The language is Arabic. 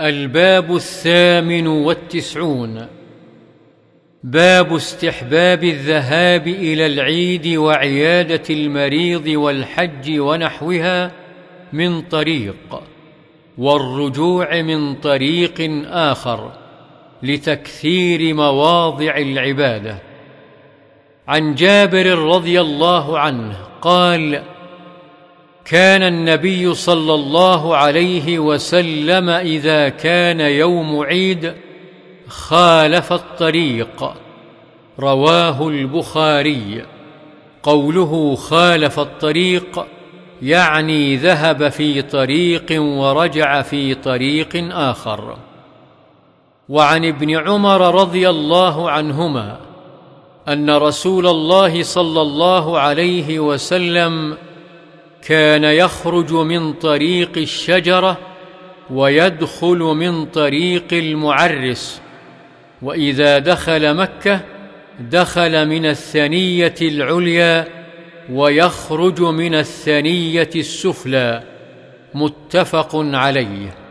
الباب الثامن والتسعون. باب استحباب الذهاب إلى العيد وعيادة المريض والحج ونحوها من طريق والرجوع من طريق آخر لتكثير مواضع العبادة. عن جابر رضي الله عنه قال كان النبي صلى الله عليه وسلم إذا كان يوم عيد خالف الطريق. رواه البخاري. قوله خالف الطريق يعني ذهب في طريق ورجع في طريق آخر. وعن ابن عمر رضي الله عنهما أن رسول الله صلى الله عليه وسلم كان يخرج من طريق الشجرة ويدخل من طريق المعرس وإذا دخل مكة دخل من الثنية العليا ويخرج من الثنية السفلى متفق عليه.